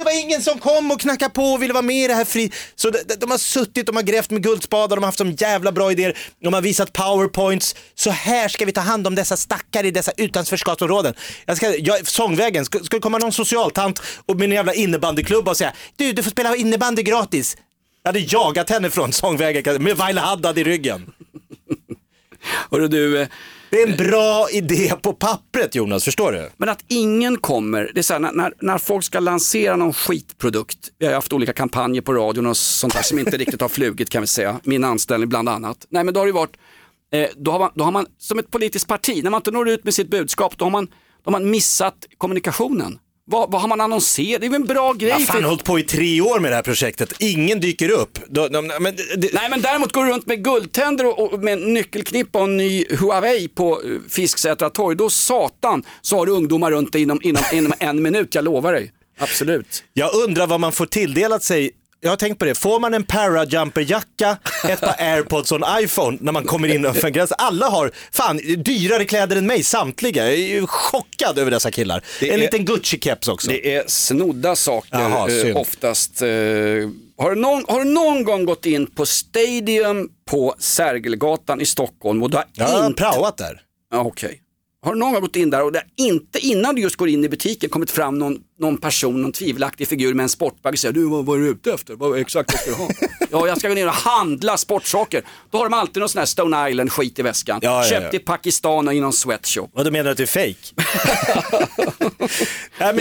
Det var ingen som kom och knackade på och ville vara med i det här fri... Så de, de, de har suttit, de har grävt med guldspadar, de har haft så jävla bra idéer, de har visat powerpoints. Så här ska vi ta hand om dessa stackare i dessa utanförskapsområden. Jag ska, jag, sångvägen, ska, ska det komma någon socialtant och med jävla innebandyklubba och säga du, du får spela innebandy gratis. Jag hade jagat henne från sångvägen med Vaila Haddad i ryggen. Hörru du, eh, det är en bra idé på pappret Jonas, förstår du? men att ingen kommer, det är så här, när, när, folk ska lansera någon skitprodukt, vi har haft olika kampanjer på radion och sånt där som inte riktigt har flugit kan vi säga, min anställning bland annat. Nej men då har det ju varit, eh, då, har man, då har man som ett politiskt parti, när man inte når ut med sitt budskap, då har man, då har man missat kommunikationen. Vad, vad har man annonserat? Det är väl en bra grej. Jag har fan för- hållit på i tre år med det här projektet. Ingen dyker upp. Då, de, men, det, Nej men däremot går du runt med guldtänder och, och med nyckelknippa och en ny Huawei på uh, Fisksätra torg, då satan så har du ungdomar runt dig inom, inom, inom en minut, jag lovar dig. Absolut. Jag undrar vad man får tilldelat sig. Jag har tänkt på det. Får man en parajumperjacka, ett par airpods och en iPhone när man kommer in över gränsen? Alla har fan dyrare kläder än mig, samtliga. Jag är ju chockad över dessa killar. Det en är- liten Gucci-keps också. Det är snodda saker Jaha, eh, oftast. Eh, har, du någon, har du någon gång gått in på Stadium på Sergelgatan i Stockholm och du har Jag har inte... praoat där. Ja, okej. Har du någon gång gått in där och har inte innan du just går in i butiken kommit fram någon, någon person, någon tvivelaktig figur med en sportbag och säger du vad, vad är du ute efter? Vad exakt vad ska du ha? ja, jag ska gå ner och handla sportsaker. Då har de alltid någon sån här Stone Island skit i väskan. Ja, ja, Köpt ja. i Pakistan och i någon sweatshop. Och då menar du att det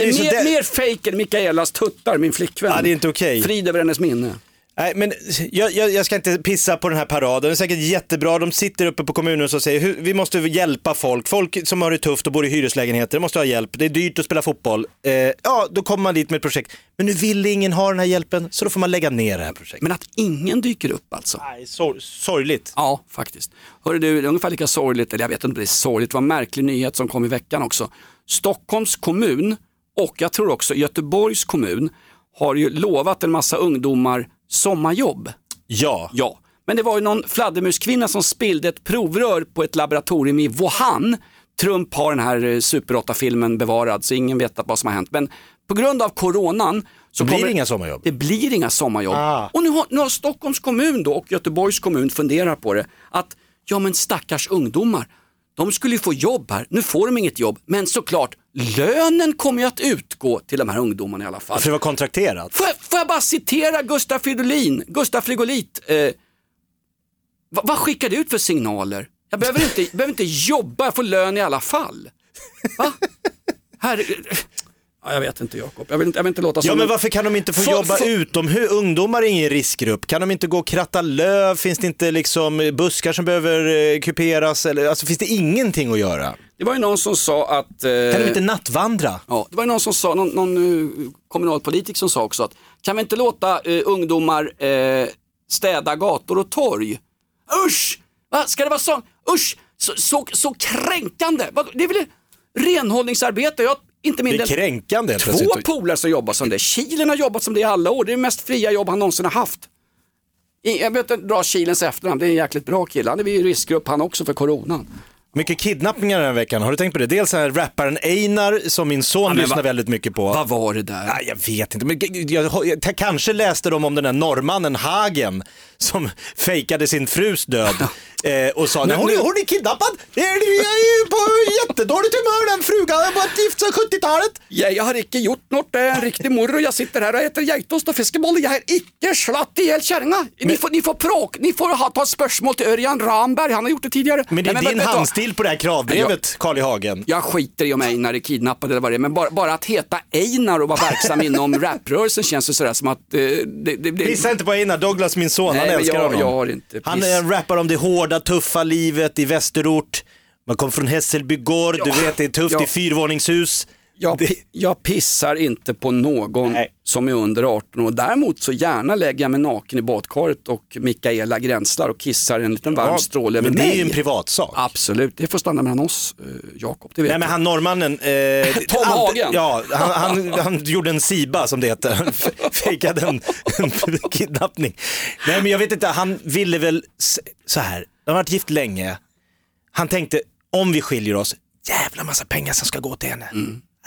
är så mer, där- mer fake än Mikaelas tuttar, min flickvän. Ja, det är inte okej. Frid över hennes minne. Nej, men jag, jag, jag ska inte pissa på den här paraden. Det är säkert jättebra. De sitter uppe på kommunen och säger hur, vi måste hjälpa folk. Folk som har det tufft och bor i hyreslägenheter måste ha hjälp. Det är dyrt att spela fotboll. Eh, ja, då kommer man dit med ett projekt. Men nu vill ingen ha den här hjälpen så då får man lägga ner det här projektet. Men att ingen dyker upp alltså. Nej, sor- sorgligt. Ja, faktiskt. Hörru du, det är ungefär lika sorgligt, eller jag vet inte det är sorgligt, det var en märklig nyhet som kom i veckan också. Stockholms kommun och jag tror också Göteborgs kommun har ju lovat en massa ungdomar sommarjobb. Ja. Ja, men det var ju någon fladdermuskvinna som spillde ett provrör på ett laboratorium i Wuhan. Trump har den här eh, Super 8-filmen bevarad så ingen vet vad som har hänt. Men på grund av coronan så Blir kommer det inga sommarjobb? det blir inga sommarjobb. Ah. Och nu har, nu har Stockholms kommun då och Göteborgs kommun funderat på det. Att ja men stackars ungdomar, de skulle ju få jobb här, nu får de inget jobb, men såklart lönen kommer ju att utgå till de här ungdomarna i alla fall. För det var kontrakterat. Får jag, får jag bara citera Gustaf Fridolin, Gustaf Frigolit. Eh, vad, vad skickar du ut för signaler? Jag behöver inte, behöver inte jobba, jag får lön i alla fall. Va? Herre, ja, jag vet inte Jakob, jag vill inte, jag vill inte låta som Ja men en- varför kan de inte få För- jobba för- utomhus? Ungdomar är ingen riskgrupp. Kan de inte gå och kratta löv? Finns det inte liksom buskar som behöver eh, kuperas? Eller, alltså, finns det ingenting att göra? Det var ju någon som sa att... Eh, Kan de inte nattvandra? Ja, det var ju någon som sa, någon, någon eh, kommunalpolitiker som sa också att kan vi inte låta eh, ungdomar eh, städa gator och torg? Usch! Va? Ska det vara så? Usch! Så, så, så kränkande! Vad- Det är väl renhållningsarbete? Jag inte Det mindre är än kränkande två polare som jobbar som det. Kilen har jobbat som det i alla år. Det är det mest fria jobb han någonsin har haft. Jag vet inte dra Kilens efternamn, det är en jäkligt bra kille. Han är i riskgrupp han också för coronan. Mycket kidnappningar den här veckan. Har du tänkt på det? Dels här rapparen Einar som min son men lyssnar vad- väldigt mycket på. Vad var det där? Nej, jag vet inte, men jag, jag, jag kanske läste de om den här norrmannen Hagen som fejkade sin frus död eh, och sa, nej, hon, är, hon är kidnappad, jag är ju på jättedåligt humör den frugan, har bara gift sedan 70-talet. Ja, jag har inte gjort något, det är en riktig morro. Jag sitter här och äter geitost och fiskeboller. Jag har inte slatt ihjäl kärringa. Ni får, ni får pråk, ni får ha, ta ett spörsmål till Örjan Ramberg, han har gjort det tidigare. Men det är Nej, din handstil på det här kravbrevet, Carl I. Hagen. Jag skiter i om Einar är kidnappad eller vad det är, men bara, bara att heta Einar och vara verksam inom raprörelsen känns det sådär som att... Eh, det, det, det, Pissa inte på Einar, Douglas min son, Nej, han men älskar jag- honom. jag har inte han piss. är en rappare om det hårda, tuffa livet i västerort. Man kommer från Hässelby gård, du vet det är tufft Ja. i fyrvåningshus. Jag, pi- jag pissar inte på någon Nej. som är under 18 år. Däremot så gärna lägger jag mig naken i badkaret och Mikaela gränslar och kissar en liten varm Ja, stråle över men det är ju en privatsak. Absolut, det får stanna mellan oss, eh, Jakob. Det vet Nej men han norrmannen, eh, Tom allt- Hagen. Ja, han, han, han gjorde en SIBA som det heter, han fejkade en, en kidnappning. Nej men jag vet inte, han ville väl så här, de har varit gift länge, han tänkte om vi skiljer oss, jävla massa pengar som ska gå till henne.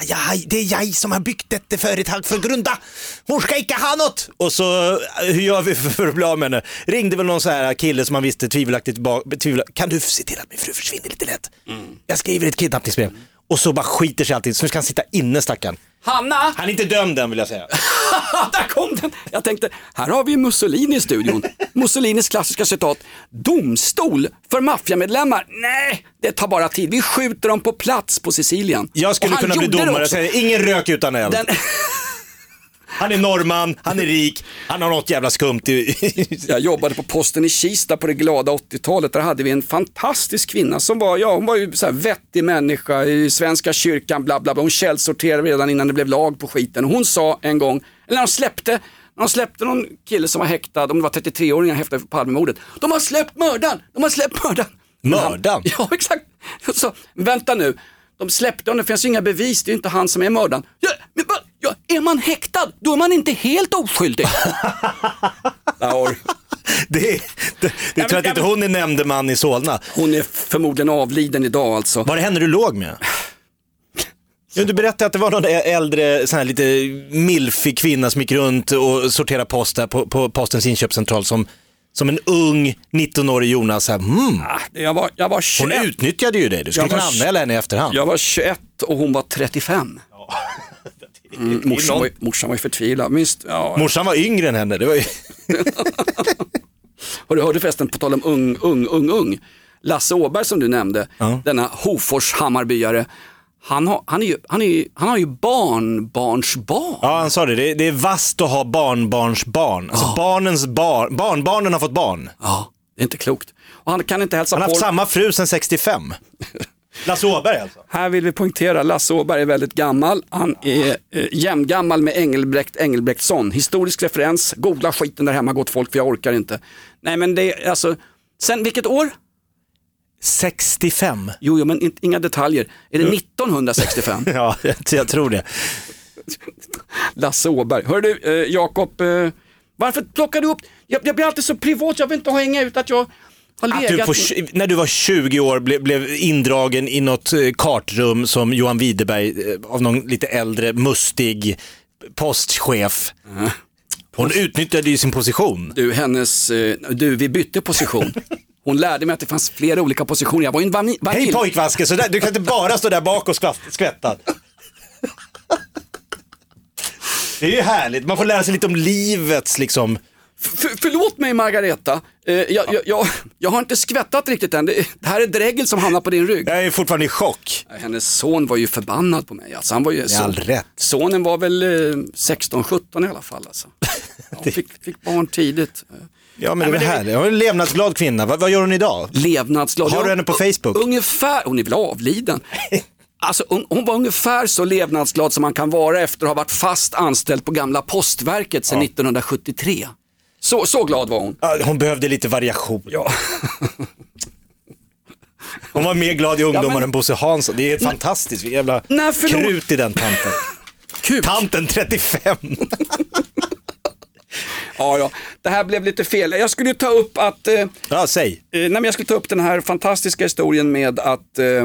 Ja, det är jag som har byggt detta företag för grunda. Hon ska inte ha något. Och så, eh, hur gör vi för att bli av med henne? Ringde väl någon så här kille som man visste tvivelaktigt tvivel, Kan du se till att min fru försvinner lite lätt? Jag skriver ett kidnappningsbrev. Och så bara skiter sig alltid, så nu ska han sitta inne stackaren. Hanna! Han är inte dömd än vill jag säga. Där kom den! Jag tänkte, här har vi Mussolini i studion. Mussolinis klassiska citat. Domstol för maffiamedlemmar? Nej, det tar bara tid. Vi skjuter dem på plats på Sicilien. Jag skulle kunna bli domare och säga ingen rök utan eld. Den, Han är norrman, han är rik, han har något jävla skumt i... jag jobbade på posten i Kista på det glada 80-talet. Där hade vi en fantastisk kvinna som var, ja hon var ju så här vettig människa i Svenska kyrkan, bla bla bla. Hon källsorterade redan innan det blev lag på skiten. Hon sa en gång, eller när de släppte, när de släppte någon kille som var häktad, om det var 33-åringar häktade för Palmemordet. De har släppt mördaren, de har släppt mördaren. Mördaren? Ja exakt. Så, vänta nu, de släppte honom, det finns ju inga bevis, det är ju inte han som är mördaren. Ja, men, ja, är man häktad, då är man inte helt oskyldig. ja, Det, det, det men- tror jag att inte hon är nämndeman i Solna. hon är förmodligen avliden idag alltså. Var det henne du låg med? Ja, du berättade att det var någon äldre, sån här lite milfig kvinna som gick runt och sorterade post där på, på postens inköpscentral som, som en ung 19-årig Jonas. Så här, hmm, Ah, Jag var, jag var 21. hon utnyttjade ju dig, du skulle kunna anmäla henne i efterhand. Jag var 21 och hon var 35. Mm, morsan, var, morsan var ju förtvivlad. Minst, ja. Morsan var yngre än henne. Det var ju... Och du hörde förresten, på tal om ung, ung, ung, ung. Lasse Åberg som du nämnde, Ja. denna Hofors Hammarbyare. Han har, han, är ju, han, är ju, han har ju barnbarnsbarn. Ja, han sa det. det. Det är vasst att ha barnbarnsbarn. Alltså barnens barn, barnbarnen har fått barn. Ja, det är inte klokt. Och han kan inte hälsa Han har på. haft samma fru sedan 65. Lasse Åberg alltså. Här vill vi poängtera, Lasse Åberg är väldigt gammal. Han är eh, jämngammal med Engelbrekt Engelbrektsson. Historisk referens, googla skiten där hemma gott folk för jag orkar inte. Nej men det är alltså, sen vilket år? 65. Jo, jo men inga detaljer. Är det 1965? Ja, jag tror det. Lasse Åberg. Hör du, eh, Jakob, eh, varför plockar du upp, jag, jag blir alltid så privat, jag vill inte hänga ut att jag Att legat du på, när du var 20 år blev, blev indragen i något eh, kartrum som Johan Widerberg eh, av någon lite äldre mustig postchef. Hon utnyttjade ju sin position. Du, hennes, eh, du, vi bytte position. Hon lärde mig att det fanns flera olika positioner. Jag var ju en vani- vanilj. Hej pojkvaske, så där, du kan inte bara stå där bak och skvätta. Det är ju härligt, man får lära sig lite om livets liksom. För, förlåt mig Margareta, eh, jag, jag, jag, jag har inte skvättat riktigt än. Det, det här är dregel som hamnar på din rygg. Jag är fortfarande i chock. Hennes son var ju förbannad på mig. Alltså, han var ju, all rätt. Sonen var väl eh, 16-17 i alla fall. Alltså. Ja, fick, fick barn tidigt. Ja men det är härligt, jag är en levnadsglad kvinna. Vad, vad gör hon idag? Levnadsglad. Har du Ja, henne på Facebook? Ungefär, hon är väl avliden. Alltså, hon, hon var ungefär så levnadsglad som man kan vara efter att ha varit fast anställd på gamla postverket sedan 1973. Så, så glad var hon. Ja, Hon behövde lite variation. Ja. Hon var mer glad i ungdomar än Bosse Hansson. Det är fantastiskt, vilket jävla Nej, förlåt. krut i den tanten. Kul. Tanten 35. Ja, ja, det här blev lite fel. Jag skulle ju ta upp att eh, Ja, säg. Eh, nej, men jag skulle ta upp den här fantastiska historien med att eh,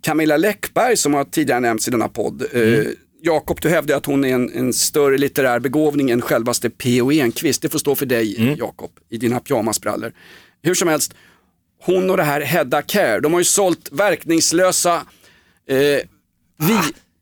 Camilla Läckberg som har tidigare nämnts i denna podd, eh, Jakob du hävdar att hon är en, en större litterär begåvning än självaste P.O. Enquist. Det får stå för dig Jakob i dina pyjamasbrallor. Hur som helst, hon och det här Hedda Care, de har ju sålt verkningslösa eh, vi,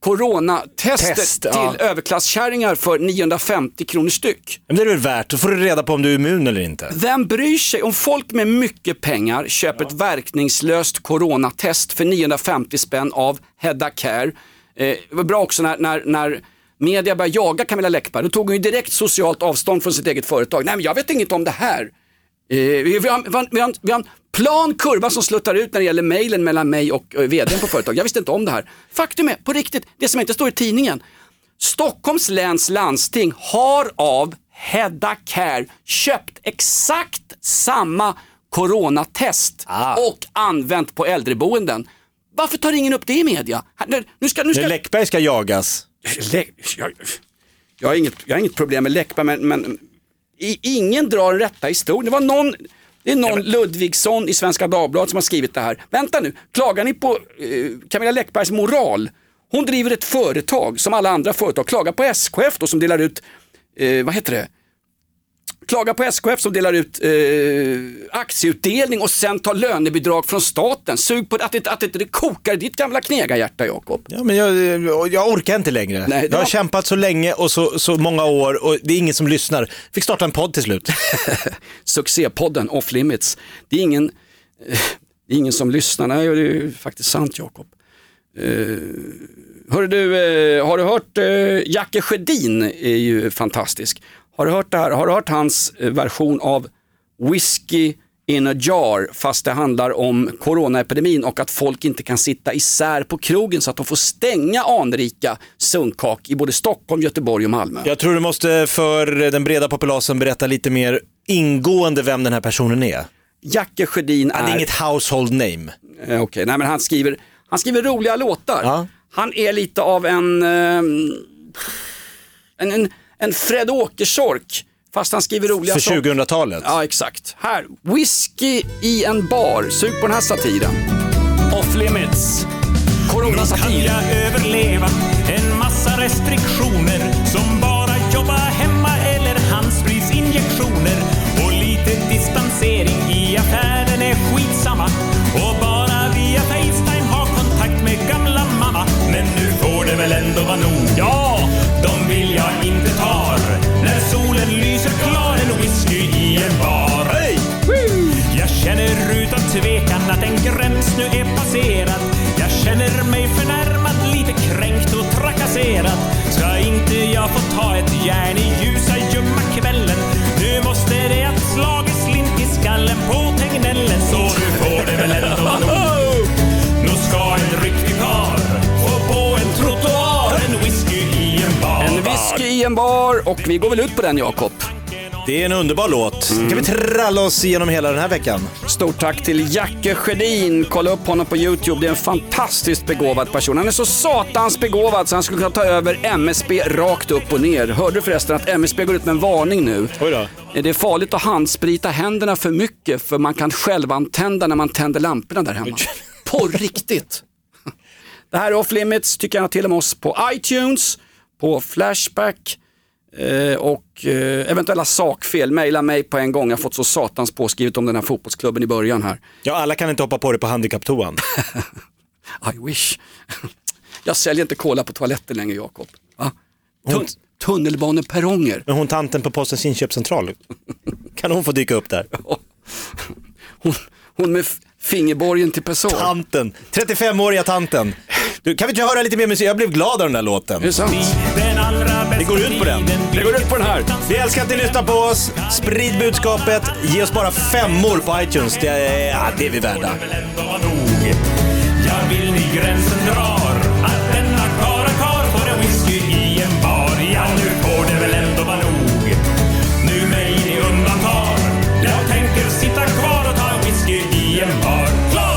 coronatester Test, till ja. överklasskärringar för 950 kronor styck. Men det är väl värt, då får du reda på om du är immun eller inte. Vem bryr sig om folk med mycket pengar köper ett verkningslöst coronatest för 950 spänn av Hedda Care. Eh, det var bra också när, när, när media började jaga Camilla Läckberg, då tog hon ju direkt socialt avstånd från sitt eget företag. Nej men jag vet inget om det här. Eh, vi, vi, har, vi, har, vi, har, vi har en plan kurva som sluttar ut när det gäller mejlen mellan mig och eh, vdn på företaget. Jag visste inte om det här. Faktum är, på riktigt, det som inte står i tidningen, Stockholms läns landsting har av Hedda Care köpt exakt samma coronatest Ah. och använt på äldreboenden. Varför tar ingen upp det i media? Nu- ska, nu ska... Läckberg ska jagas. Lä- jag, jag, har inget, jag har inget problem med Läckberg men, men i, ingen drar den rätta historien. Det var någon, det är någon Ludvigsson i Svenska Dagbladet som har skrivit det här. Vänta nu, klagar ni på eh, Camilla Läckbergs moral? Hon driver ett företag som alla andra företag. Klagar på SKF då som delar ut, eh, vad heter det? Klagar på SKF som delar ut eh, aktieutdelning och sen tar lönebidrag från staten. Sug på att det, att det, det kokar ditt gamla knegarhjärta Jakob. Ja, men jag, jag orkar inte längre. Nej, jag har kämpat så länge och så, så många år och det är ingen som lyssnar. Fick starta en podd till slut. succépodden Off Limits. Det är ingen, eh, det är ingen som lyssnar, nej det är faktiskt sant Jakob. Uh, hörru du, eh, har du hört uh, Jacke Sjödin är ju fantastisk. Har du hört det här? Har du hört hans eh, version av Whiskey in a jar fast det handlar om coronaepidemin och att folk inte kan sitta isär på krogen så att de får stänga anrika sunkak i både Stockholm, Göteborg och Malmö. Jag tror du måste för den breda populasen berätta lite mer ingående vem den här personen är. Jacke Sjödin Han är inget household name. Eh, Okej, nej men han skriver, han skriver roliga låtar. Ja. Han är lite av en, ehm, en, en, en Fred Åkersork, fast han skriver roliga För saker. 2000-talet. Ja, exakt. Här, whisky i en bar. Sug på den här satiren. Off limits. Coronasatir. jag överleva en massa restriktioner som bara jobba hemma eller handspraysinjektioner och lite distansering i affären är skitsamma och bara via Facetime ha kontakt med gamla mamma men nu får det väl ändå vara nog Ja, solen lyser klar en whisky i en bar. Jag känner utan tvekan att en gräns nu är passerad. Jag känner mig förnärmad, lite kränkt och trakasserad. Ska inte jag få ta ett järn Whisky i en bar och vi går väl ut på den Jakob. Det är en underbar låt. Kan vi tralla oss igenom hela den här veckan? Stort tack till Jacke Sjödin. Kolla upp honom på YouTube. Det är en fantastiskt begåvad person. Han är så satans begåvad så han skulle kunna ta över MSB rakt upp och ner. Hörde du förresten att MSB går ut med en varning nu? Oj då. Det är farligt att handsprita händerna för mycket för man kan självantända när man tänder lamporna där hemma. På riktigt. Det här är Off Limits tycker jag till och med oss på iTunes, på Flashback, Eh, och eh, eventuella sakfel, mejla mig på en gång. Jag har fått så satans påskrivet om den här fotbollsklubben i början här. Ja, alla kan inte hoppa på det på handikapptoan. I wish. Jag säljer inte cola på toaletten längre Jakob. Tun tunnelbaneperronger. Men hon tanten på Postens inköpscentral, kan hon få dyka upp där? Hon, hon med fingerborgen till Pessoa. Tanten, 35-åriga tanten. Du, kan vi inte höra lite mer musik? Jag blev glad av den där låten. Är det sant? Den allra bästa Det går ut på den. Det går ut på den här. Vi älskar att ni lyssnar på oss. Sprid budskapet. Ge oss bara femmor på iTunes. Det är, ja, det är vi värda. Jag vill ni gränsen drar att denna kara karl får en whisky i en bar. Ja, nu får det väl ändå vara nog. Nu mig ni undantar. Jag tänker sitta kvar och ta en whisky i en bar. Klar!